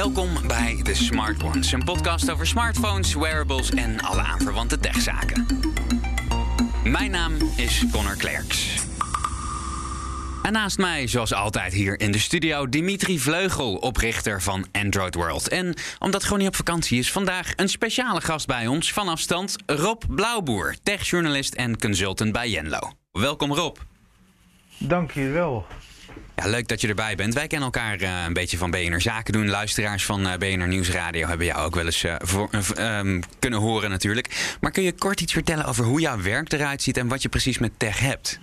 Welkom bij The Smart Ones, een podcast over smartphones, wearables en alle aanverwante techzaken. Mijn naam is Connor Klerks. En naast mij, zoals altijd hier in de studio, Dimitri Vleugel, oprichter van Android World. En omdat gewoon niet op vakantie is, vandaag een speciale gast bij ons van afstand, Rob Blauwboer, techjournalist en consultant bij Jenlo. Welkom Rob. Dank je wel. Leuk dat je erbij bent. Wij kennen elkaar uh, een beetje van BNR Zaken doen. Luisteraars van uh, BNR Nieuwsradio hebben jou ook wel eens voor, um, kunnen horen natuurlijk. Maar kun je kort iets vertellen over hoe jouw werk eruit ziet en wat je precies met tech hebt?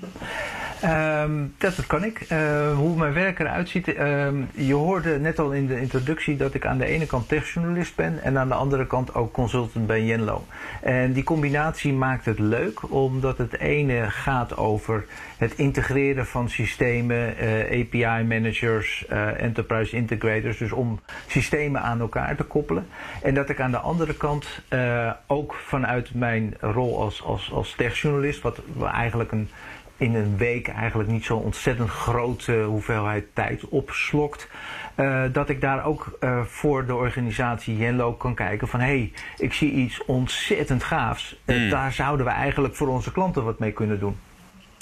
Um, dat, kan ik. Uh, hoe mijn werk eruit ziet. Uh, je hoorde net al in de introductie dat ik aan de ene kant techjournalist ben en aan de andere kant ook consultant bij Jenlo. En die combinatie maakt het leuk, omdat het ene gaat over het integreren van systemen, uh, API managers, enterprise integrators, dus om systemen aan elkaar te koppelen. En dat ik aan de andere kant ook vanuit mijn rol als, als, als techjournalist, wat eigenlijk een in een week eigenlijk niet zo'n ontzettend grote hoeveelheid tijd opslokt. Uh, dat ik daar ook uh, voor de organisatie Jenlo kan kijken van hé, hey, ik zie iets ontzettend gaafs. Uh, mm. Daar zouden we eigenlijk voor onze klanten wat mee kunnen doen.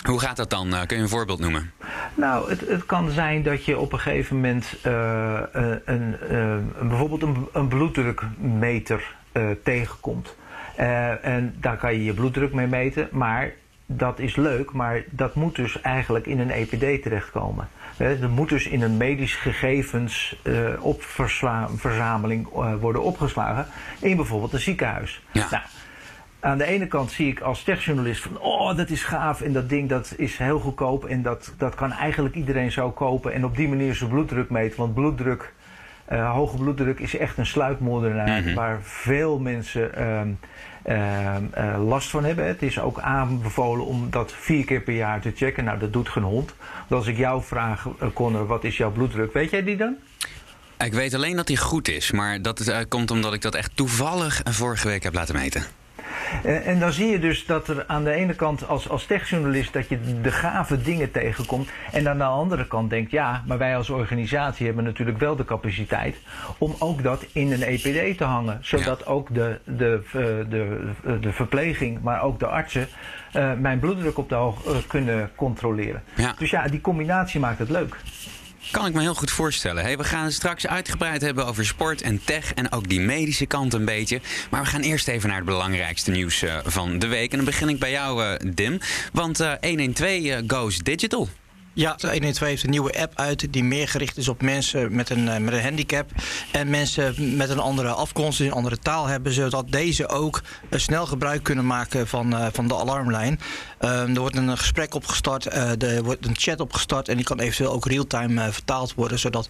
Hoe gaat dat dan? kun je een voorbeeld noemen? Nou, het, het kan zijn dat je op een gegeven moment een, een, bijvoorbeeld een, een bloeddrukmeter tegenkomt. en daar kan je je bloeddruk mee meten, maar dat is leuk, maar dat moet dus eigenlijk in een EPD terechtkomen. Er moet dus in een medisch gegevens uh, opverzameling uh, worden opgeslagen in bijvoorbeeld een ziekenhuis. Ja. Nou, aan de ene kant zie ik als techjournalist van oh dat is gaaf en dat ding dat is heel goedkoop en dat, dat kan eigenlijk iedereen zo kopen en op die manier zijn bloeddruk meten. Want bloeddruk, uh, hoge bloeddruk is echt een sluipmoordenaar mm -hmm. waar veel mensen uh, uh, last van hebben. Het is ook aanbevolen om dat vier keer per jaar te checken. Nou, dat doet geen hond. Want als ik jou vraag, Connor, wat is jouw bloeddruk? Weet jij die dan? Ik weet alleen dat hij goed is, maar dat komt omdat ik dat echt toevallig vorige week heb laten meten. En dan zie je dus dat er aan de ene kant als, als techjournalist dat je de gave dingen tegenkomt. En aan de andere kant denkt, ja, maar wij als organisatie hebben natuurlijk wel de capaciteit om ook dat in een EPD te hangen. Zodat ja. ook de, de, de, de, de verpleging, maar ook de artsen uh, mijn bloeddruk op de hoog uh, kunnen controleren. Ja. Dus ja, die combinatie maakt het leuk. Kan ik me heel goed voorstellen. Hey, we gaan het straks uitgebreid hebben over sport en tech en ook die medische kant een beetje. Maar we gaan eerst even naar het belangrijkste nieuws uh, van de week. En dan begin ik bij jou, uh, Dim. Want uh, 112 goes digital. Ja, 112 heeft een nieuwe app uit die meer gericht is op mensen met een, met een handicap. En mensen met een andere afkomst, een andere taal hebben, zodat deze ook snel gebruik kunnen maken van, van de alarmlijn. Um, er wordt een gesprek opgestart, er wordt een chat opgestart en die kan eventueel ook real-time vertaald worden, zodat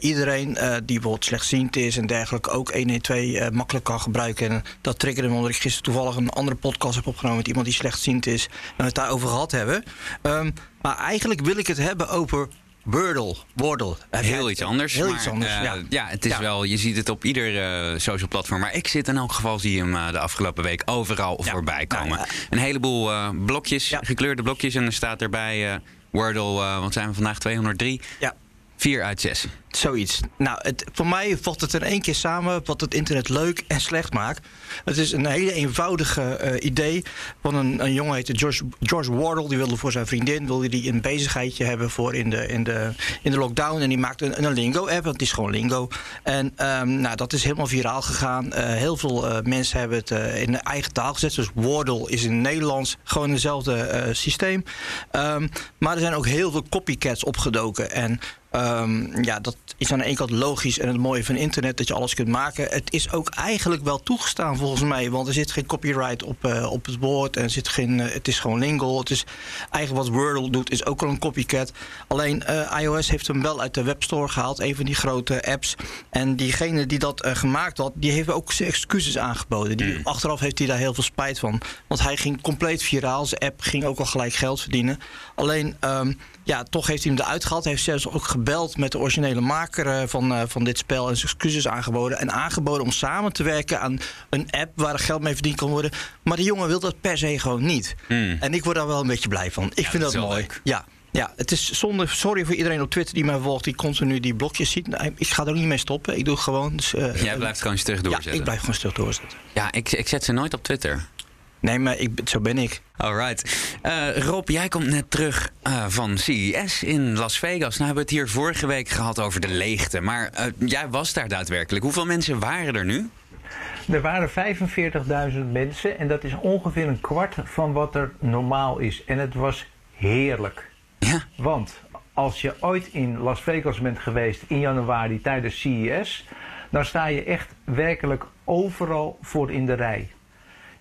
iedereen die bijvoorbeeld slechtziend is en dergelijke ook 112 makkelijk kan gebruiken. En dat triggerde me omdat ik gisteren toevallig een andere podcast heb opgenomen met iemand die slechtziend is en we het daarover gehad hebben. Um, maar eigenlijk wil ik het hebben over Wordle, Wordle. Heel iets anders. Heel maar, iets anders, uh, ja. ja. het is Ja. wel, je ziet het op ieder uh, social platform. Maar ik zit in elk geval, zie je hem uh, de afgelopen week overal Ja. voorbij komen. Nou, ja. Een heleboel blokjes, gekleurde blokjes. En er staat erbij Wordle, wat zijn we vandaag, 203? Ja. 4 uit 6. Zoiets. Nou, het, voor mij vat het in één keer samen wat het internet leuk en slecht maakt. Het is een hele eenvoudige eh, idee van een, een jongen heette George, George Wardle. Die wilde voor zijn vriendin wilde die een bezigheidje hebben voor in de, in de, in de lockdown. En die maakte een, een lingo-app, want het is gewoon lingo. En ehm, nou, dat is helemaal viraal gegaan. Eh, heel veel eh, mensen hebben het in de eigen taal gezet. Dus Wordle is in het Nederlands gewoon hetzelfde systeem. Ehm, maar er zijn ook heel veel copycats opgedoken. En Um, ja, dat is aan de ene kant logisch en het mooie van internet dat je alles kunt maken. Het is ook eigenlijk wel toegestaan volgens mij, want er zit geen copyright op, uh, op het woord en er zit geen, uh, het is gewoon lingo. Het is eigenlijk wat Wordle doet, is ook al een copycat. Alleen uh, iOS heeft hem wel uit de webstore gehaald, een van die grote apps. En diegene die dat gemaakt had, die heeft ook zijn excuses aangeboden. Die, Mm. Achteraf heeft hij daar heel veel spijt van, want hij ging compleet viraal. Zijn app ging ook al gelijk geld verdienen. Alleen, um, ja, toch heeft hij hem eruit gehaald. Hij heeft zelfs ook gebeld met de originele maker uh, van, uh, van dit spel en zijn excuses aangeboden. En aangeboden om samen te werken aan een app waar er geld mee verdiend kan worden. Maar die jongen wil dat per se gewoon niet. Hmm. En ik word daar wel een beetje blij van. Ik Ja, vind dat mooi. leuk. Ja. Ja, het is zonde. Sorry voor iedereen op Twitter die mij volgt, die continu die blokjes ziet. Nou, ik ga er ook niet mee stoppen. Ik doe het gewoon. Dus, uh, Jij blijft gewoon stug doorzetten. Ja, ik blijf gewoon stug doorzetten. Ja, ik, ik zet ze nooit op Twitter. Nee, maar ik, zo ben ik. Alright. Uh, Rob, jij komt net terug uh, van CES in Las Vegas. Nou hebben we het hier vorige week gehad over de leegte. Maar uh, jij was daar daadwerkelijk. Hoeveel mensen waren er nu? Er waren 45.000 mensen en dat is ongeveer een kwart van wat er normaal is. En het was heerlijk. Ja. Want als je ooit in Las Vegas bent geweest in januari tijdens CES, dan sta je echt werkelijk overal voor in de rij.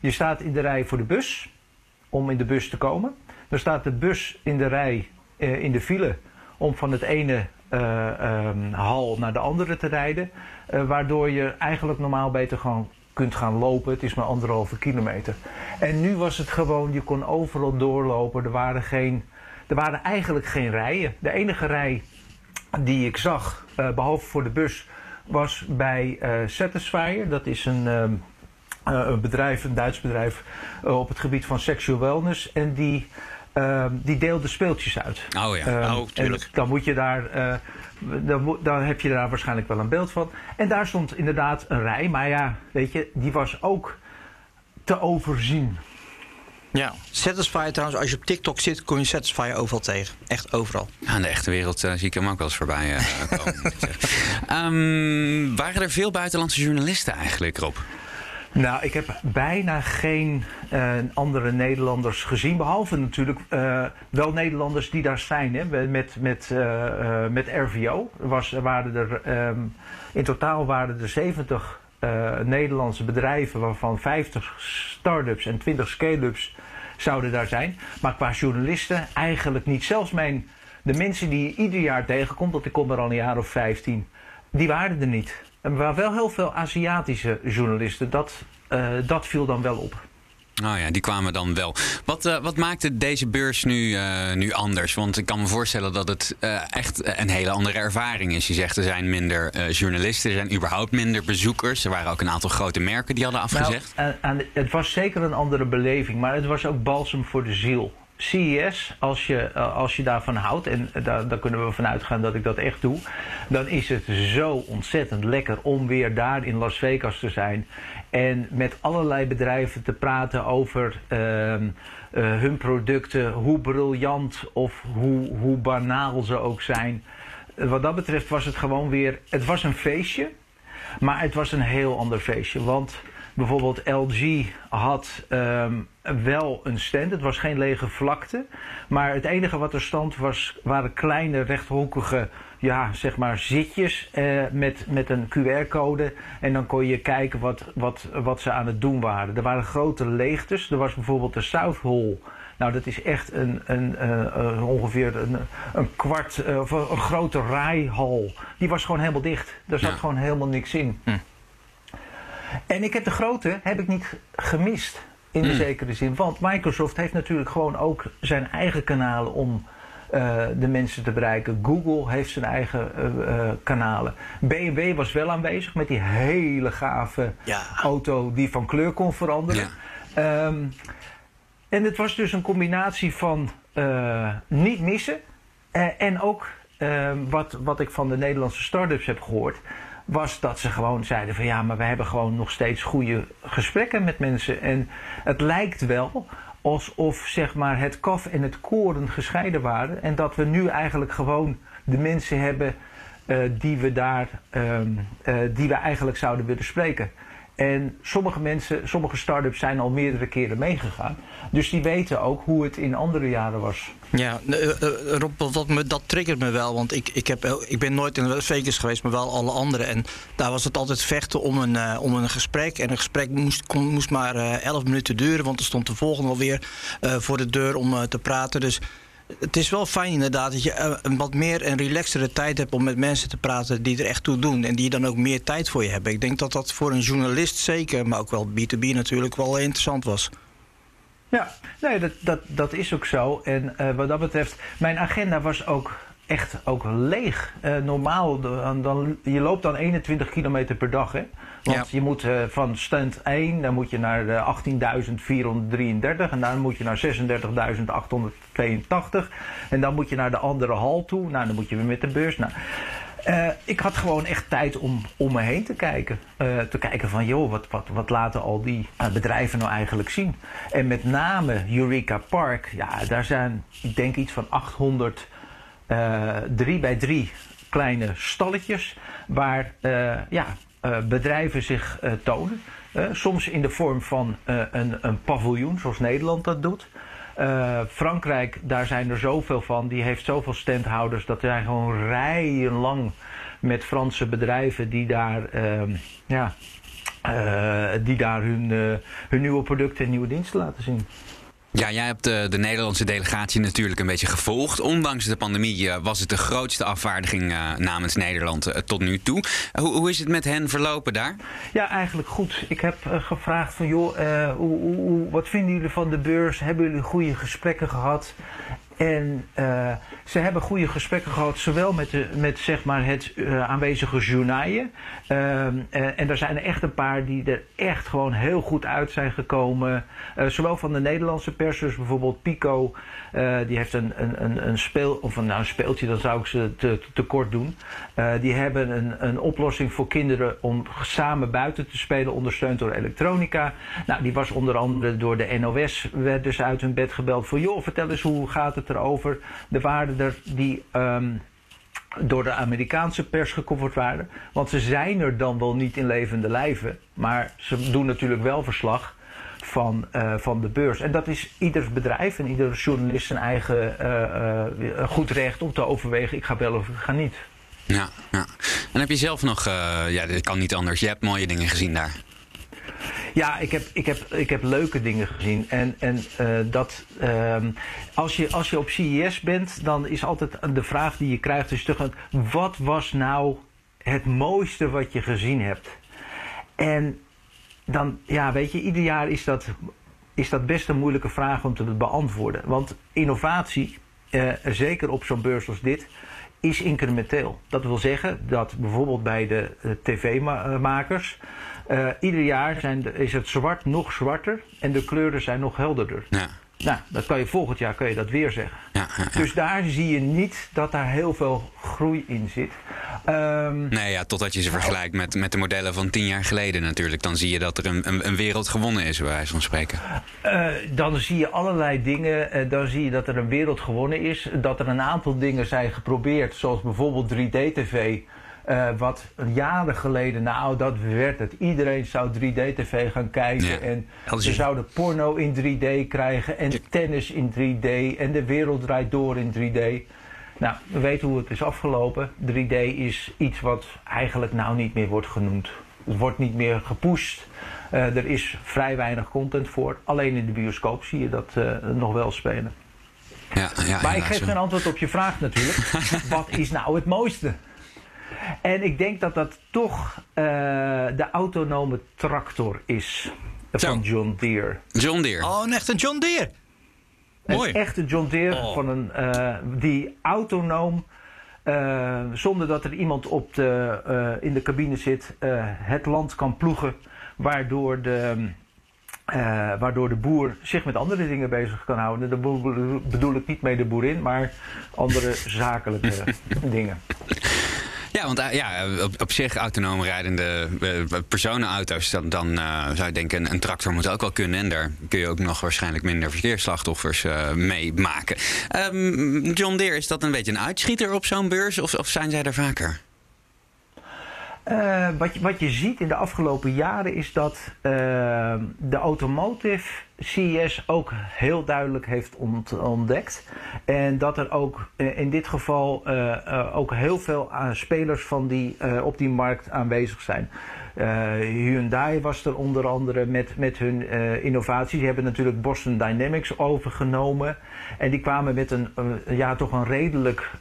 Je staat in de rij voor de bus, om in de bus te komen. Dan staat de bus in de rij uh, in de file om van het ene uh, um, hal naar de andere te rijden. Uh, waardoor je eigenlijk normaal beter gewoon kunt gaan lopen. Het is maar anderhalve kilometer. En nu was het gewoon, je kon overal doorlopen. Er waren, geen, er waren eigenlijk geen rijen. De enige rij die ik zag, behalve voor de bus, was bij Satisfyer. Dat is een, uh, een bedrijf, een Duits bedrijf op het gebied van sexual wellness. En die, um, die deelde speeltjes uit. Oh ja, um, oh, tuurlijk. dan moet je daar dan, dan, heb je daar waarschijnlijk wel een beeld van. En daar stond inderdaad een rij, maar ja, weet je, die was ook te overzien. Ja, Satisfyer trouwens, als je op TikTok zit, kon je Satisfyer overal tegen. Echt overal. Ja, in de echte wereld uh, zie ik hem ook wel eens voorbij uh, komen. um, waren er veel buitenlandse journalisten eigenlijk, Rob? Nou, ik heb bijna geen uh, andere Nederlanders gezien. Behalve natuurlijk uh, wel Nederlanders die daar zijn. Hè, met, met, uh, met RVO. Was, waren er, um, in totaal waren er 70 Nederlandse bedrijven, waarvan 50 start-ups en 20 scale-ups zouden daar zijn. Maar qua journalisten eigenlijk niet. Zelfs mijn, de mensen die je ieder jaar tegenkomt, want ik kom er al een jaar of 15, die waren er niet. Er waren wel heel veel Aziatische journalisten. Dat, uh, dat viel dan wel op. Oh ja, die kwamen dan wel. Wat, uh, wat maakte deze beurs nu, uh, nu anders? Want ik kan me voorstellen dat het echt een hele andere ervaring is. Je zegt er zijn minder journalisten, er zijn überhaupt minder bezoekers. Er waren ook een aantal grote merken die hadden afgezegd. Nou, en het was zeker een andere beleving, maar het was ook balsem voor de ziel. CES, als je, als je daarvan houdt, en daar, kunnen we vanuit gaan dat ik dat echt doe, dan is het zo ontzettend lekker om weer daar in Las Vegas te zijn en met allerlei bedrijven te praten over uh, uh, hun producten, hoe briljant of hoe, hoe banaal ze ook zijn. Wat dat betreft was het gewoon weer, het was een feestje, maar het was een heel ander feestje, want bijvoorbeeld LG had um, wel een stand. Het was geen lege vlakte. Maar het enige wat er stond was, waren kleine rechthoekige ja, zeg maar zitjes eh, met, met een QR-code. En dan kon je kijken wat, wat, wat ze aan het doen waren. Er waren grote leegtes. Er was bijvoorbeeld de South Hall. Nou, dat is echt een, een, uh, ongeveer een, een kwart, uh, of een grote rijhal. Die was gewoon helemaal dicht. Daar zat ja. gewoon helemaal niks in. Hm. En ik heb de grote heb ik niet gemist. In de Mm. zekere zin. Want Microsoft heeft natuurlijk gewoon ook zijn eigen kanalen om uh, de mensen te bereiken. Google heeft zijn eigen uh, uh, kanalen. BMW was wel aanwezig met die hele gave Ja. auto die van kleur kon veranderen. Ehm, en het was dus een combinatie van eh, niet missen eh, en ook eh, wat, wat ik van de Nederlandse start-ups heb gehoord, was dat ze gewoon zeiden van ja, maar we hebben gewoon nog steeds goede gesprekken met mensen. En het lijkt wel alsof zeg maar het kaf en het koren gescheiden waren en dat we nu eigenlijk gewoon de mensen hebben uh, die we daar, um, uh, die we eigenlijk zouden willen spreken. En sommige mensen, sommige start-ups zijn al meerdere keren meegegaan. Dus die weten ook hoe het in andere jaren was. Ja, uh, Rob, wat me, dat triggert me wel. Want ik, ik, heb, ik ben nooit in Las Vegas geweest, maar wel alle andere. En daar was het altijd vechten om een, om een gesprek. En een gesprek moest, kon, moest maar 11 minuten duren. Want er stond de volgende alweer voor de deur om te praten. Dus het is wel fijn inderdaad dat je een wat meer een relaxtere tijd hebt om met mensen te praten die er echt toe doen. En die dan ook meer tijd voor je hebben. Ik denk dat dat voor een journalist zeker, maar ook wel B2B natuurlijk, wel interessant was. Ja, nee, dat, dat, dat is ook zo. En uh, wat dat betreft, mijn agenda was ook echt ook leeg. normaal, dan, dan, je loopt dan 21 kilometer per dag. Hè? Want je moet van stand 1, dan moet je naar 18.433 en dan moet je naar 36.882 en dan moet je naar de andere hal toe. Nou, dan moet je weer met de beurs. Nou, uh, ik had gewoon echt tijd om om me heen te kijken. Uh, te kijken van, joh, wat, wat, wat laten al die uh, bedrijven nou eigenlijk zien? En met name Eureka Park, ja, daar zijn, ik denk iets van 800 drie bij drie kleine stalletjes waar ja, bedrijven zich tonen. soms in de vorm van een, een paviljoen, zoals Nederland dat doet. Frankrijk, daar zijn er zoveel van. Die heeft zoveel standhouders. Dat zijn gewoon rijen lang met Franse bedrijven die daar, uh, ja, die daar hun, hun nieuwe producten en nieuwe diensten laten zien. Ja, jij hebt de, de, Nederlandse delegatie natuurlijk een beetje gevolgd. Ondanks de pandemie uh, was het de grootste afvaardiging uh, namens Nederland tot nu toe. Hoe, hoe, is het met hen verlopen daar? Ja, eigenlijk goed. Ik heb gevraagd van joh, hoe, hoe, wat vinden jullie van de beurs? Hebben jullie goede gesprekken gehad? En uh, ze hebben goede gesprekken gehad, zowel met, de, met zeg maar het uh, aanwezige journaaien. Uh, en er zijn echt een paar die er echt gewoon heel goed uit zijn gekomen. zowel van de Nederlandse pers, dus bijvoorbeeld Pico. die heeft een, een, een, een speel, of een, nou, een speeltje, dan zou ik ze te, te kort doen. die hebben een, een oplossing voor kinderen om samen buiten te spelen, ondersteund door elektronica. Nou, die was onder andere door de NOS, werden ze uit hun bed gebeld voor, joh, vertel eens hoe gaat het erover. de er die um, door de Amerikaanse pers gecoverd waren. Want ze zijn er dan wel niet in levende lijven. Maar ze doen natuurlijk wel verslag van, uh, van de beurs. En dat is ieder bedrijf en ieder journalist zijn eigen uh, uh, goed recht om te overwegen. Ik ga wel of ik ga niet. Ja, ja. En heb je zelf nog, ja, dat kan niet anders. Je hebt mooie dingen gezien daar. Ja, ik heb, ik heb, ik heb leuke dingen gezien. En, en uh, dat, uh, als, je, als je op CES bent, dan is altijd de vraag die je krijgt: is toch, wat was nou het mooiste wat je gezien hebt? En dan, ja, weet je, ieder jaar is dat, is dat best een moeilijke vraag om te beantwoorden. Want innovatie, uh, zeker op zo'n beurs als dit, is incrementeel. Dat wil zeggen dat bijvoorbeeld bij de uh, tv-makers uh, ieder jaar zijn is het zwart nog zwarter en de kleuren zijn nog helderder. Ja. Nou, dat kan je volgend jaar kan je dat weer zeggen. Ja, ja, ja. Dus daar zie je niet dat daar heel veel groei in zit. Um, nee, ja, totdat je ze vergelijkt met, met de modellen van tien jaar geleden natuurlijk. Dan zie je dat er een, een, een wereld gewonnen is, bij wijze van spreken. Uh, dan zie je allerlei dingen. Uh, dan zie je dat er een wereld gewonnen is. Dat er een aantal dingen zijn geprobeerd, zoals bijvoorbeeld 3D-TV. Uh, wat jaren geleden, nou dat werd het. Iedereen zou 3D-tv gaan kijken. Ja, en ze zouden porno in 3D krijgen. En tennis in 3D. En de wereld draait door in 3D. Nou, we weten hoe het is afgelopen. 3D is iets wat eigenlijk nou niet meer wordt genoemd. Het wordt niet meer gepusht. Uh, er is vrij weinig content voor. Alleen in de bioscoop zie je dat uh, nog wel spelen. Ja, ja, maar ik geef geen antwoord op je vraag natuurlijk. wat is nou het mooiste? En ik denk dat dat toch uh, de autonome tractor is van John Deere. John Deere. Oh, een echte John Deere. Mooi. Een echte John Deere oh. van een, uh, die autonoom, uh, zonder dat er iemand op de, in de cabine zit, het land kan ploegen. Waardoor de, waardoor de boer zich met andere dingen bezig kan houden. Daar bedoel ik niet mee de boerin, maar andere zakelijke dingen. Ja, want uh, ja, op, op, zich autonoom rijdende uh, personenauto's, dan, dan zou je denken, een, tractor moet ook wel kunnen. En daar kun je ook nog waarschijnlijk minder verkeersslachtoffers mee maken. Um, John Deere, is dat een beetje een uitschieter op zo'n beurs of, of zijn zij er vaker? Uh, wat, je, wat je ziet in de afgelopen jaren is dat uh, de automotive CES ook heel duidelijk heeft ont, ontdekt. En dat er ook uh, in dit geval ook heel veel spelers van die, op die markt aanwezig zijn. Hyundai was er onder andere met, met hun innovaties. Die hebben natuurlijk Boston Dynamics overgenomen. En die kwamen met een, ja, toch een redelijk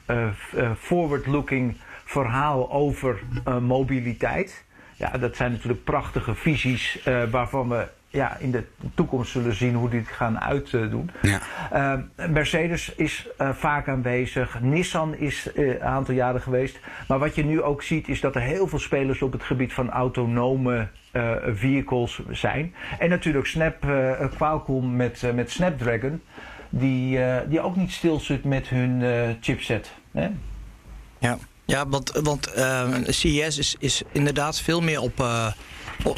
forward-looking verhaal over uh, mobiliteit. Ja, dat zijn natuurlijk prachtige visies uh, waarvan we ja, in de toekomst zullen zien hoe die het gaan uitdoen. Ja. Uh, Mercedes is uh, vaak aanwezig. Nissan is uh, een aantal jaren geweest. Maar wat je nu ook ziet is dat er heel veel spelers op het gebied van autonome vehicles zijn. En natuurlijk Snap, Qualcomm met, met Snapdragon. Die, die ook niet stil zit met hun chipset. Hè? Ja. Ja, want, want CES is, is inderdaad veel meer op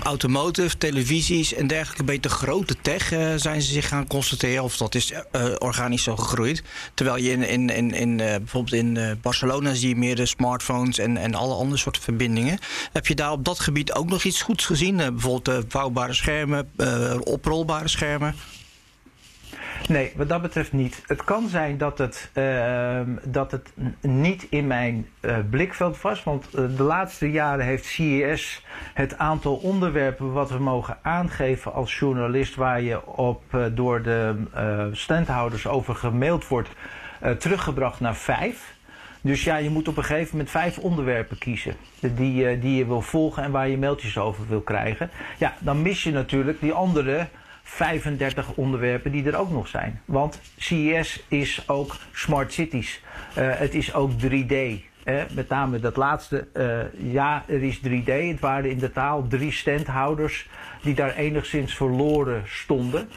automotive, televisies en dergelijke, beetje grote tech uh, zijn ze zich gaan concentreren. Of dat is uh, organisch zo gegroeid. Terwijl je in, in, in, in bijvoorbeeld in Barcelona zie je meer de smartphones en, en alle andere soorten verbindingen. Heb je daar op dat gebied ook nog iets goeds gezien? bijvoorbeeld vouwbare schermen, oprolbare schermen? Nee, wat dat betreft niet. Het kan zijn dat het, uh, dat het niet in mijn uh, blikveld was. Want uh, de laatste jaren heeft CES het aantal onderwerpen wat we mogen aangeven als journalist, waar je op door de standhouders over gemaild wordt, teruggebracht naar vijf. Dus ja, je moet op een gegeven moment vijf onderwerpen kiezen. Die, die je wil volgen en waar je mailtjes over wil krijgen. Ja, dan mis je natuurlijk die andere 35 onderwerpen die er ook nog zijn. Want CES is ook smart cities. Uh, het is ook 3D. Eh, met name dat laatste. Uh, ja, er is 3D. Het waren in de taal drie standhouders die daar enigszins verloren stonden.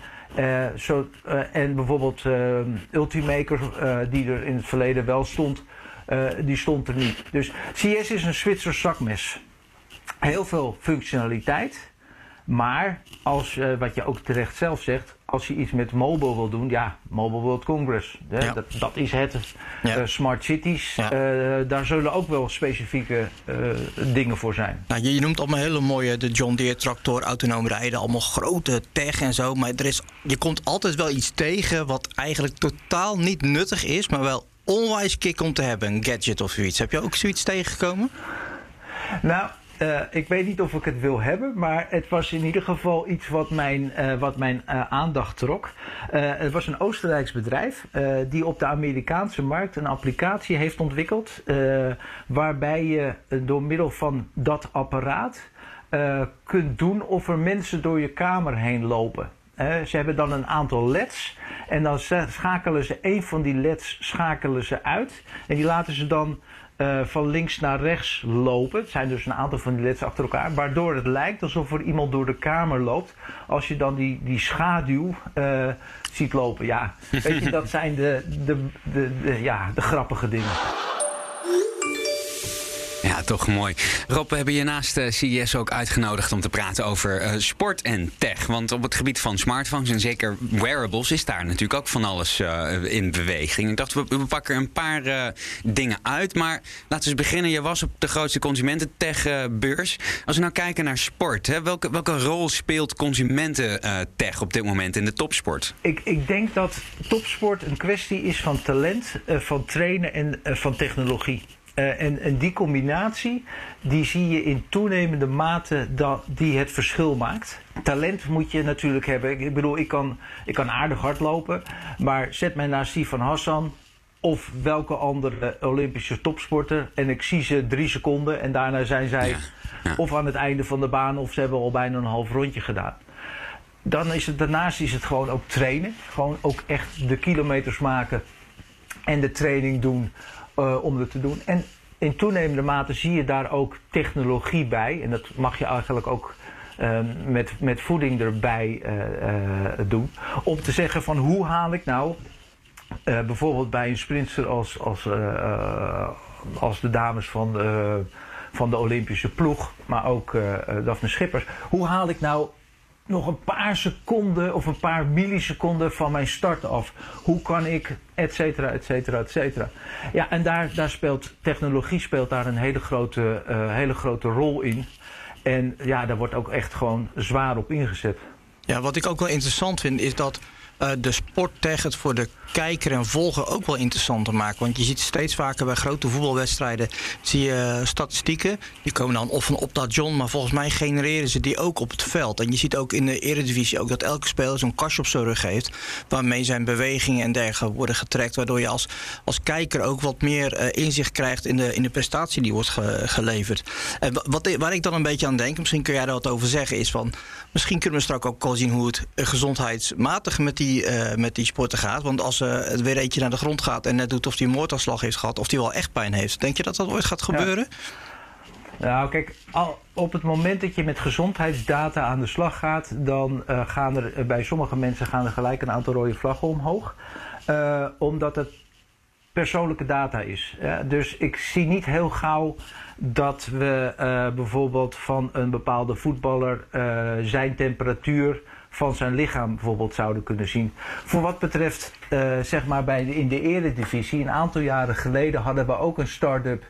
Zo, en bijvoorbeeld Ultimaker, die er in het verleden wel stond, die stond er niet. Dus CES is een Zwitsers zakmes. Heel veel functionaliteit. Maar als, uh, wat je ook terecht zelf zegt, als je iets met mobile wil doen, ja, Mobile World Congress, hè, ja. dat, dat, is het. Ja. Uh, smart cities, ja. uh, daar zullen ook wel specifieke dingen voor zijn. Nou, je, je noemt allemaal hele mooie, de John Deere tractor, autonoom rijden, allemaal grote tech en zo. Maar er is, je komt altijd wel iets tegen wat eigenlijk totaal niet nuttig is, maar wel onwijs kick om te hebben, een gadget of zoiets. Heb je ook zoiets tegengekomen? Nou, uh, ik weet niet of ik het wil hebben, maar het was in ieder geval iets wat mijn, uh, wat mijn uh, aandacht trok. het was een Oostenrijks bedrijf die op de Amerikaanse markt een applicatie heeft ontwikkeld. waarbij je door middel van dat apparaat kunt doen of er mensen door je kamer heen lopen. ze hebben dan een aantal LED's en dan schakelen ze een van die LED's schakelen ze uit. En die laten ze dan uh, van links naar rechts lopen. Het zijn dus een aantal van die leds achter elkaar. Waardoor het lijkt alsof er iemand door de kamer loopt. Als je dan die, die schaduw uh, ziet lopen. Ja, weet je, dat zijn de, de, de, de, ja, de grappige dingen. Ja, toch mooi. Rob, we hebben je naast uh, CES ook uitgenodigd om te praten over uh, sport en tech. Want op het gebied van smartphones en zeker wearables is daar natuurlijk ook van alles uh, in beweging. Ik dacht, we, we pakken een paar dingen uit. Maar laten we eens beginnen. Je was op de grootste consumententech-beurs. Als we nou kijken naar sport, hè, welke, welke rol speelt consumententech op dit moment in de topsport? Ik, ik denk dat topsport een kwestie is van talent, van trainen en van technologie. Uh, en, en, die combinatie, die zie je in toenemende mate dat die het verschil maakt. Talent moet je natuurlijk hebben. Ik bedoel, ik kan, ik kan aardig hardlopen, maar zet mij naast Steve van Hassan of welke andere Olympische topsporter en ik zie ze drie seconden en daarna zijn zij ja, ja. of aan het einde van de baan of ze hebben al bijna een half rondje gedaan. Dan is het daarnaast is het gewoon ook trainen. Gewoon ook echt de kilometers maken en de training doen uh, om het te doen. En in toenemende mate zie je daar ook technologie bij. En dat mag je eigenlijk ook uh, met, met voeding erbij uh, doen. Om te zeggen van hoe haal ik nou bijvoorbeeld bij een sprinter als, als, als de dames van, van de Olympische ploeg, maar ook Daphne Schippers. Hoe haal ik nou nog een paar seconden of een paar milliseconden van mijn start af. Hoe kan ik, et cetera, et cetera, et cetera. Ja, en daar, daar speelt technologie speelt daar een hele grote, uh, hele grote rol in. En ja, daar wordt ook echt gewoon zwaar op ingezet. Ja, wat ik ook wel interessant vind is dat uh, de sporttech het voor de kijker en volger ook wel interessant te maken. Want je ziet steeds vaker bij grote voetbalwedstrijden zie je statistieken. Die komen dan of van op dat John, maar volgens mij genereren ze die ook op het veld. En je ziet ook in de Eredivisie ook dat elke speler zo'n kastje op zijn rug heeft. Waarmee zijn bewegingen en dergelijke worden getrekt. Waardoor je als, als kijker ook wat meer uh, inzicht krijgt in de, in de prestatie die wordt ge, geleverd. En wat, waar ik dan een beetje aan denk, misschien kun jij daar wat over zeggen, is van misschien kunnen we straks ook wel zien hoe het gezondheidsmatig met die, uh, met die sporten gaat. Want als uh, het weer eentje naar de grond gaat en net doet of hij een moordafslag heeft gehad, of hij wel echt pijn heeft, denk je dat dat ooit gaat gebeuren? Ja. Nou, kijk, al, op het moment dat je met gezondheidsdata aan de slag gaat, dan uh, gaan er bij sommige mensen gaan er gelijk een aantal rode vlaggen omhoog. omdat het persoonlijke data is. dus ik zie niet heel gauw dat we uh, bijvoorbeeld van een bepaalde voetballer zijn temperatuur van zijn lichaam bijvoorbeeld zouden kunnen zien. Voor wat betreft, uh, zeg maar bij de, in de eredivisie, een aantal jaren geleden hadden we ook een start-up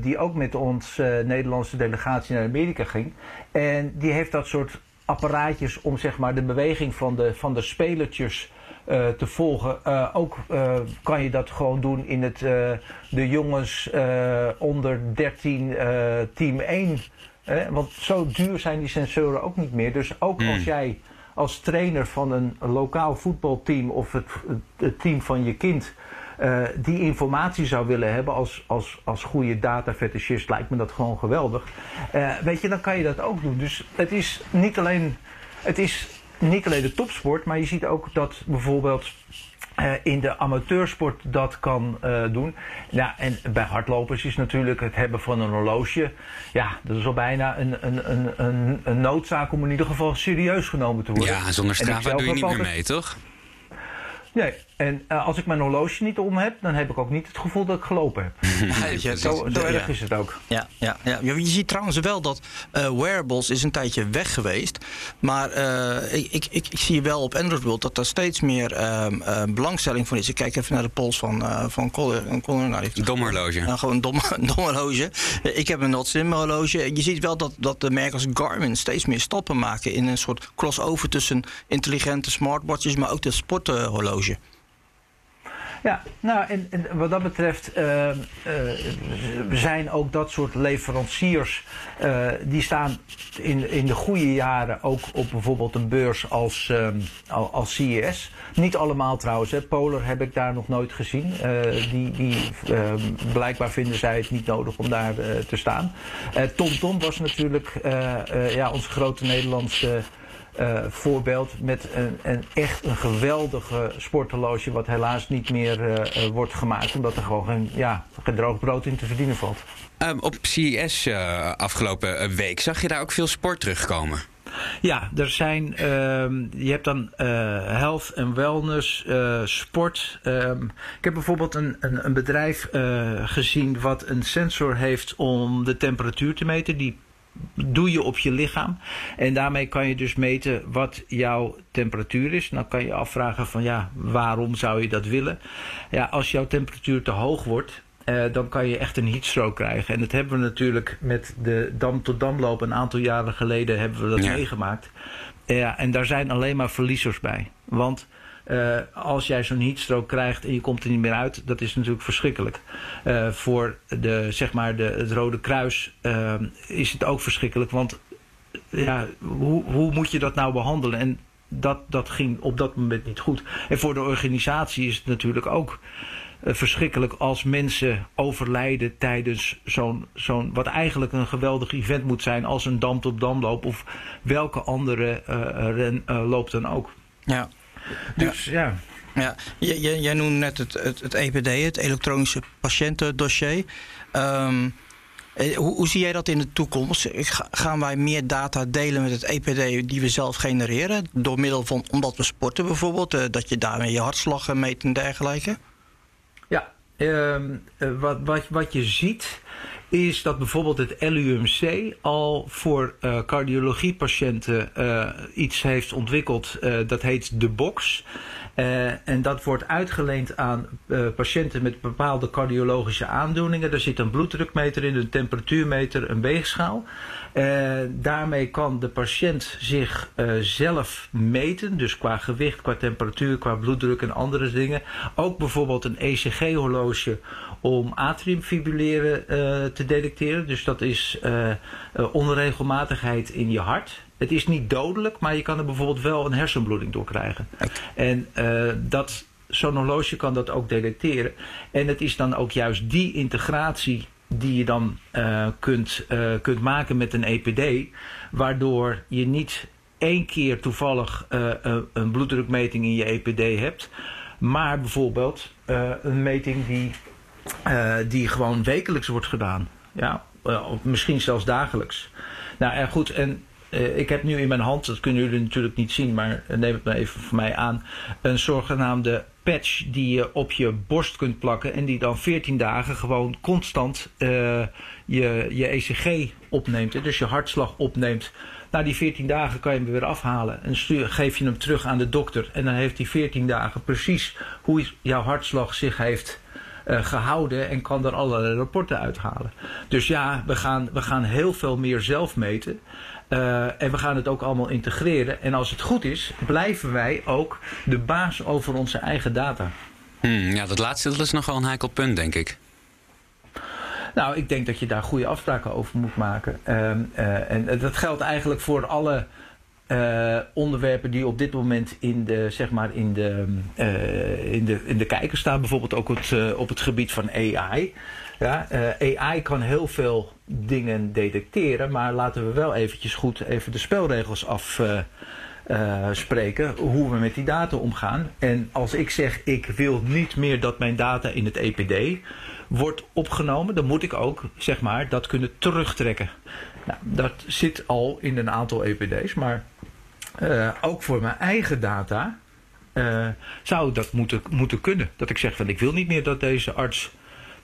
die ook met ons Nederlandse delegatie naar Amerika ging. En die heeft dat soort apparaatjes om zeg maar de beweging van de, van de spelertjes te volgen. Ook kan je dat gewoon doen in het, de jongens onder 13 team 1. Want zo duur zijn die sensoren ook niet meer. Dus ook mm. als jij als trainer van een lokaal voetbalteam of het, het team van je kind die informatie zou willen hebben als, als, als goede datafetischist, lijkt me dat gewoon geweldig. weet je, dan kan je dat ook doen. Dus het is niet alleen. Het is niet alleen de topsport, maar je ziet ook dat bijvoorbeeld uh, in de amateursport dat kan uh, doen. Ja, en bij hardlopers is natuurlijk het hebben van een horloge. Ja, dat is al bijna een, een, een, een, een noodzaak om in ieder geval serieus genomen te worden. Ja, zonder Strava doe je niet meer mee, toch? Nee, en uh, als ik mijn horloge niet om heb, dan heb ik ook niet het gevoel dat ik gelopen heb. ja, zo zo erg is het ook. Ja, ja, ja. Je ziet trouwens wel dat uh, wearables is een tijdje weg geweest. Maar uh, ik, ik, ik, zie wel op Android World dat er steeds meer ehm, belangstelling voor is. Ik kijk even naar de pols van, van Colin. Colin nou, dom horloge. Nou, gewoon een dom, dom horloge. ik heb een Notsim horloge. Je ziet wel dat, dat de merken als Garmin steeds meer stappen maken in een soort crossover tussen intelligente smartwatches, maar ook de sporthorloge. Ja, nou en, en wat dat betreft uh, zijn ook dat soort leveranciers, uh, die staan in, in de goede jaren ook op bijvoorbeeld een beurs als, als CES. Niet allemaal trouwens. Polar heb ik daar nog nooit gezien. die, die, blijkbaar vinden zij het niet nodig om daar te staan. TomTom Tom was natuurlijk ja, onze grote Nederlandse uh, voorbeeld met een, een, echt een geweldige sporthorloge... wat helaas niet meer uh, wordt gemaakt... omdat er gewoon geen ja, gedroogd brood in te verdienen valt. Um, op CES uh, afgelopen week zag je daar ook veel sport terugkomen? Ja, er zijn. Uh, je hebt dan uh, health en wellness, uh, sport. Um, ik heb bijvoorbeeld een, een, een bedrijf gezien wat een sensor heeft om de temperatuur te meten. Die doe je op je lichaam. En daarmee kan je dus meten wat jouw temperatuur is. Dan kan je afvragen van ja, waarom zou je dat willen? Ja, als jouw temperatuur te hoog wordt, eh, dan kan je echt een heatstroke krijgen. En dat hebben we natuurlijk met de dam tot damloop een aantal jaren geleden hebben we dat meegemaakt. Ja, en daar zijn alleen maar verliezers bij. Want uh, als jij zo'n heatstroke krijgt en je komt er niet meer uit, dat is natuurlijk verschrikkelijk. Uh, voor de, zeg maar de, het Rode Kruis uh, is het ook verschrikkelijk. Want ja, hoe, hoe moet je dat nou behandelen? En dat, dat ging op dat moment niet goed. En voor de organisatie is het natuurlijk ook verschrikkelijk als mensen overlijden tijdens zo'n, zo'n wat eigenlijk een geweldig event moet zijn als een dam tot damloop of welke andere ren loopt dan ook. Ja, dus ja. ja. Jij, jij noemde net het, het, het, EPD, het elektronische patiëntendossier. Um, hoe, hoe, zie jij dat in de toekomst? Gaan wij meer data delen met het EPD die we zelf genereren? Door middel van, omdat we sporten bijvoorbeeld, uh, dat je daarmee je hartslag meet en dergelijke? Ja, uh, wat, wat, wat je ziet is dat bijvoorbeeld het LUMC al voor uh, cardiologiepatiënten uh, iets heeft ontwikkeld. Uh, dat heet de Box. en dat wordt uitgeleend aan patiënten met bepaalde cardiologische aandoeningen. Daar zit een bloeddrukmeter in, een temperatuurmeter, een weegschaal. daarmee kan de patiënt zich zelf meten. Dus qua gewicht, qua temperatuur, qua bloeddruk en andere dingen. Ook bijvoorbeeld een ECG-horloge om atriumfibrilleren uh, te detecteren. Dus dat is uh, onregelmatigheid in je hart. Het is niet dodelijk, maar je kan er bijvoorbeeld wel een hersenbloeding door krijgen. En dat, zo'n horloge kan dat ook detecteren. En het is dan ook juist die integratie die je dan kunt, kunt maken met een EPD, waardoor je niet één keer toevallig een bloeddrukmeting in je EPD hebt, maar bijvoorbeeld een meting die uh, die gewoon wekelijks wordt gedaan. Ja, uh, misschien zelfs dagelijks. Nou en goed, en uh, ik heb nu in mijn hand, dat kunnen jullie natuurlijk niet zien, maar neem het maar even voor mij aan, een zogenaamde patch die je op je borst kunt plakken en die dan 14 dagen gewoon constant je, je ECG opneemt. Dus je hartslag opneemt. Na die 14 dagen kan je hem weer afhalen en geef je hem terug aan de dokter. En dan heeft hij 14 dagen precies hoe jouw hartslag zich heeft uh, gehouden en kan er allerlei rapporten uithalen. Dus ja, we gaan, we gaan heel veel meer zelf meten. Uh, en we gaan het ook allemaal integreren. En als het goed is, blijven wij ook de baas over onze eigen data. Hmm, ja, dat laatste dat is nogal een heikel punt, denk ik. Nou, ik denk dat je daar goede afspraken over moet maken. Uh, uh, en dat geldt eigenlijk voor alle uh, onderwerpen die op dit moment in de, zeg maar in de, uh, in de, in de kijker staan. Bijvoorbeeld ook het, uh, op het gebied van AI. Ja, AI kan heel veel dingen detecteren. Maar laten we wel eventjes goed even de spelregels afspreken. hoe we met die data omgaan. En als ik zeg ik wil niet meer dat mijn data in het EPD wordt opgenomen. Dan moet ik ook zeg maar dat kunnen terugtrekken. Nou, dat zit al in een aantal EPD's, maar uh, ook voor mijn eigen data uh, zou dat moeten, moeten kunnen. Dat ik zeg van ik wil niet meer dat deze arts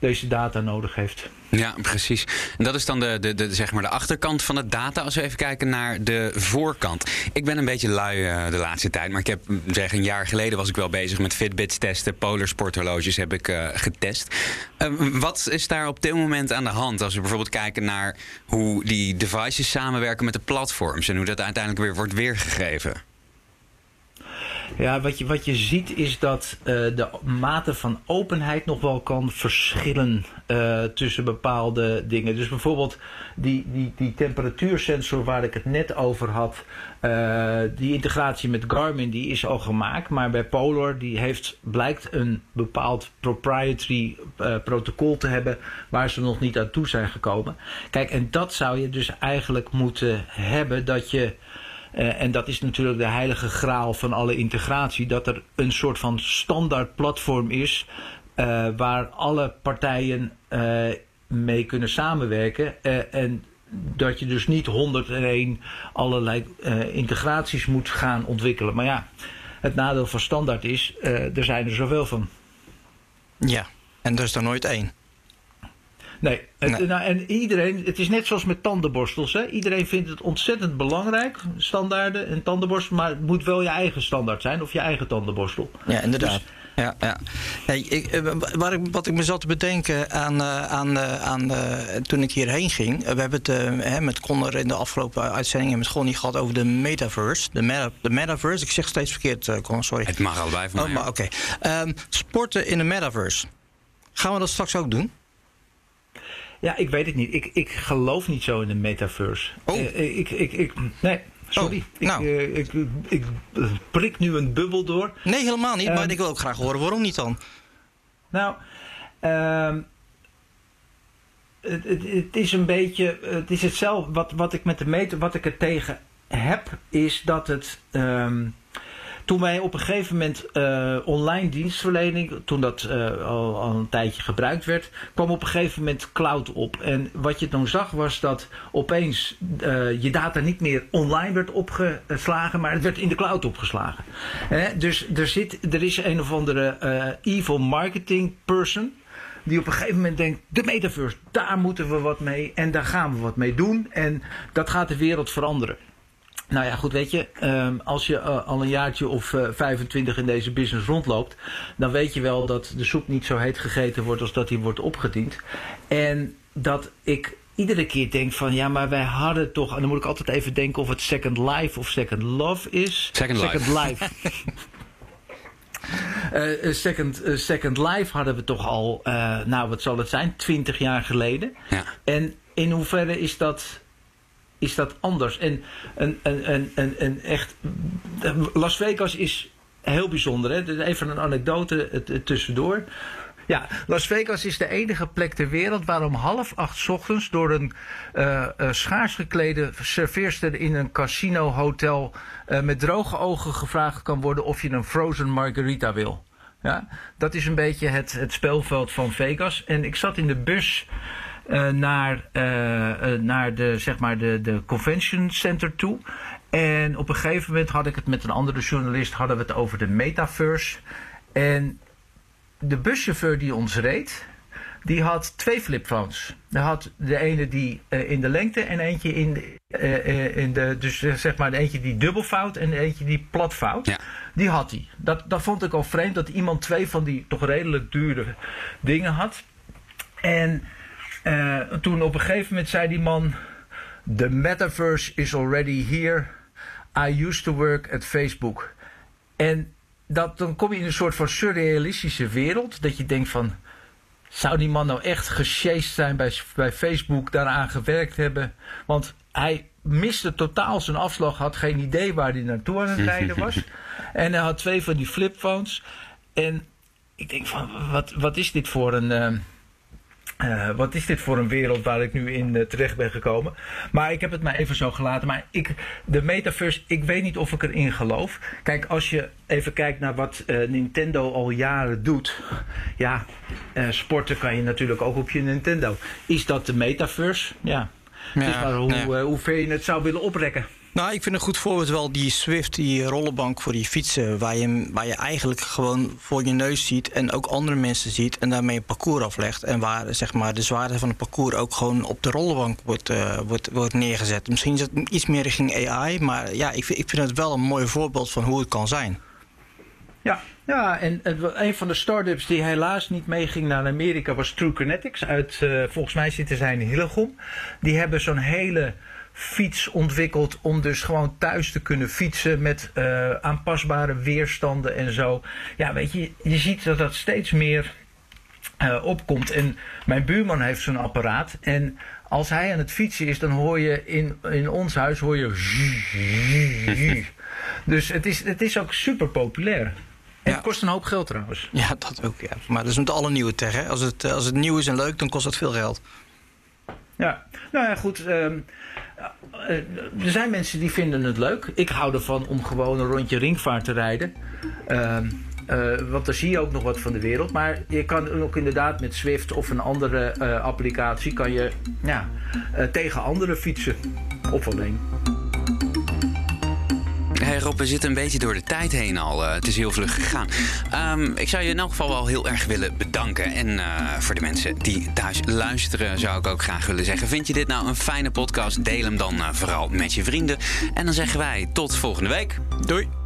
deze data nodig heeft. Ja, precies. En dat is dan de, de, de, zeg maar de achterkant van de data. Als we even kijken naar de voorkant. Ik ben een beetje lui uh, de laatste tijd. Maar ik heb zeg een jaar geleden was ik wel bezig met Fitbits testen. Polar sporthorloges heb ik uh, getest. Uh, wat is daar op dit moment aan de hand? Als we bijvoorbeeld kijken naar hoe die devices samenwerken met de platforms. En hoe dat uiteindelijk weer wordt weergegeven. Ja, wat je, wat je ziet is dat uh, de mate van openheid nog wel kan verschillen uh, tussen bepaalde dingen. Dus bijvoorbeeld die, die, die temperatuursensor waar ik het net over had. Uh, die integratie met Garmin die is al gemaakt. Maar bij Polar die heeft, blijkt een bepaald proprietary protocol te hebben. Waar ze nog niet aan toe zijn gekomen. Kijk, en dat zou je dus eigenlijk moeten hebben. Dat je uh, en dat is natuurlijk de heilige graal van alle integratie. Dat er een soort van standaard platform is. Uh, waar alle partijen uh, mee kunnen samenwerken. en dat je dus niet 101 allerlei integraties moet gaan ontwikkelen. Maar ja, het nadeel van standaard is, er zijn er zoveel van. Ja, en er is er nooit één. Nee, het, Nou, en iedereen, het is net zoals met tandenborstels. Hè? Iedereen vindt het ontzettend belangrijk, standaarden en tandenborstel. Maar het moet wel je eigen standaard zijn of je eigen tandenborstel. Ja, inderdaad. Dus, ja, ja. Hey, ik, eh, waar ik, wat ik me zat te bedenken aan, uh, aan, uh, aan toen ik hierheen ging. we hebben het hè, met Connor in de afgelopen uitzendingen met Gonnie gehad over de metaverse. De, meta, de metaverse. Ik zeg steeds verkeerd, Connor, sorry. Het mag allebei van oh, Oké. Okay. Um, sporten in de metaverse. Gaan we dat straks ook doen? Ja, ik weet het niet. Ik, ik geloof niet zo in de metaverse. Oh. Uh, ik, ik, ik, nee, sorry. Oh, nou. ik, uh, ik, ik, prik nu een bubbel door. Nee, helemaal niet. Um, maar ik wil ook graag horen waarom niet dan. Nou, um, het, het, het, is een beetje. Het is hetzelfde. Wat, wat ik met de meter. Wat ik er tegen heb, is dat het. Um, toen wij op een gegeven moment uh, online dienstverlening, toen dat uh, al, al, een tijdje gebruikt werd, kwam op een gegeven moment cloud op. En wat je toen zag was dat opeens uh, je data niet meer online werd opgeslagen, maar het werd in de cloud opgeslagen. Dus er, zit, er is een of andere evil marketing person die op een gegeven moment denkt: de metaverse, daar moeten we wat mee en daar gaan we wat mee doen. En dat gaat de wereld veranderen. Nou ja, goed, weet je, ehm, als je uh, al een jaartje of uh, 25 in deze business rondloopt, dan weet je wel dat de soep niet zo heet gegeten wordt als dat die wordt opgediend. En dat ik iedere keer denk van ja, maar wij hadden toch, en dan moet ik altijd even denken of het Second Life of Second Love is. Second, second Life. life. Uh, second, uh, second Life hadden we toch al, uh, nou wat zal het zijn, 20 jaar geleden. Ja. En in hoeverre is dat, is dat anders? En echt. Las Vegas is heel bijzonder. Hè? Even een anekdote tussendoor. Ja, Las Vegas is de enige plek ter wereld waar om half acht ochtends door een uh, schaars geklede serveerster in een casino hotel uh, met droge ogen gevraagd kan worden of je een frozen margarita wil. Ja, dat is een beetje het, het speelveld van Vegas. En ik zat in de bus naar, naar de, zeg maar de, de convention center toe. En op een gegeven moment had ik het met een andere journalist hadden we het over de metaverse. En de buschauffeur die ons reed, die had twee flipphones. Hij had de ene die uh, in de lengte en eentje in de, uh, in de dus zeg maar de eentje die dubbelfout en de eentje die platfout. Ja. Die had hij. Dat, dat vond ik al vreemd dat iemand twee van die toch redelijk dure dingen had. En toen op een gegeven moment zei die man: The metaverse is already here. I used to work at Facebook. En dat, dan kom je in een soort van surrealistische wereld. Dat je denkt van. Zou die man nou echt gesjeest zijn bij, bij Facebook, daaraan gewerkt hebben? Want hij miste totaal zijn afslag, had geen idee waar hij naartoe aan het rijden was. en hij had twee van die flipphones. En ik denk van, wat, wat is dit voor een... Uh, uh, wat is dit voor een wereld waar ik nu in uh, terecht ben gekomen? Maar ik heb het maar even zo gelaten. Maar ik, de metaverse, ik weet niet of ik erin geloof. Kijk, als je even kijkt naar wat uh, Nintendo al jaren doet. Ja, sporten kan je natuurlijk ook op je Nintendo. Is dat de metaverse? Ja. ja het is maar hoe, ja. hoe ver je het zou willen oprekken. Nou, ik vind een goed voorbeeld wel die Swift, die rollenbank voor die fietsen. Waar je, waar je eigenlijk gewoon voor je neus ziet en ook andere mensen ziet. En daarmee een parcours aflegt. En waar zeg maar, de zwaarte van het parcours ook gewoon op de rollenbank wordt, uh, wordt, wordt neergezet. Misschien is het iets meer richting AI. Maar ja, ik vind, ik vind het wel een mooi voorbeeld van hoe het kan zijn. Ja, ja, en een van de start-ups die helaas niet meeging naar Amerika was True Kinetics. Uit, uh, volgens mij zitten zij in Hillegom. Die hebben zo'n hele fiets ontwikkeld om dus gewoon thuis te kunnen fietsen met uh, aanpasbare weerstanden en zo. Ja, weet je, je ziet dat dat steeds meer uh, opkomt. En mijn buurman heeft zo'n apparaat en als hij aan het fietsen is, dan hoor je in, in ons huis hoor je. dus het is, het is ook super populair. En ja. het kost een hoop geld trouwens. Ja, dat ook. Ja. Maar dat is met alle nieuwe tech. Hè? Als, het, als het nieuw is en leuk, dan kost dat veel geld. Ja, nou ja, goed. Um, er zijn mensen die vinden het leuk. Ik hou ervan om gewoon een rondje ringvaart te rijden. Uh, uh, want dan zie je ook nog wat van de wereld. Maar je kan ook inderdaad met Swift of een andere uh, applicatie... kan je ja, tegen anderen fietsen. Of alleen. Hey Rob, we zitten een beetje door de tijd heen al. Uh, het is heel vlug gegaan. Um, ik zou je in elk geval wel heel erg willen bedanken. En uh, voor de mensen die thuis luisteren, zou ik ook graag willen zeggen: Vind je dit nou een fijne podcast? Deel hem dan uh, vooral met je vrienden. En dan zeggen wij tot volgende week. Doei.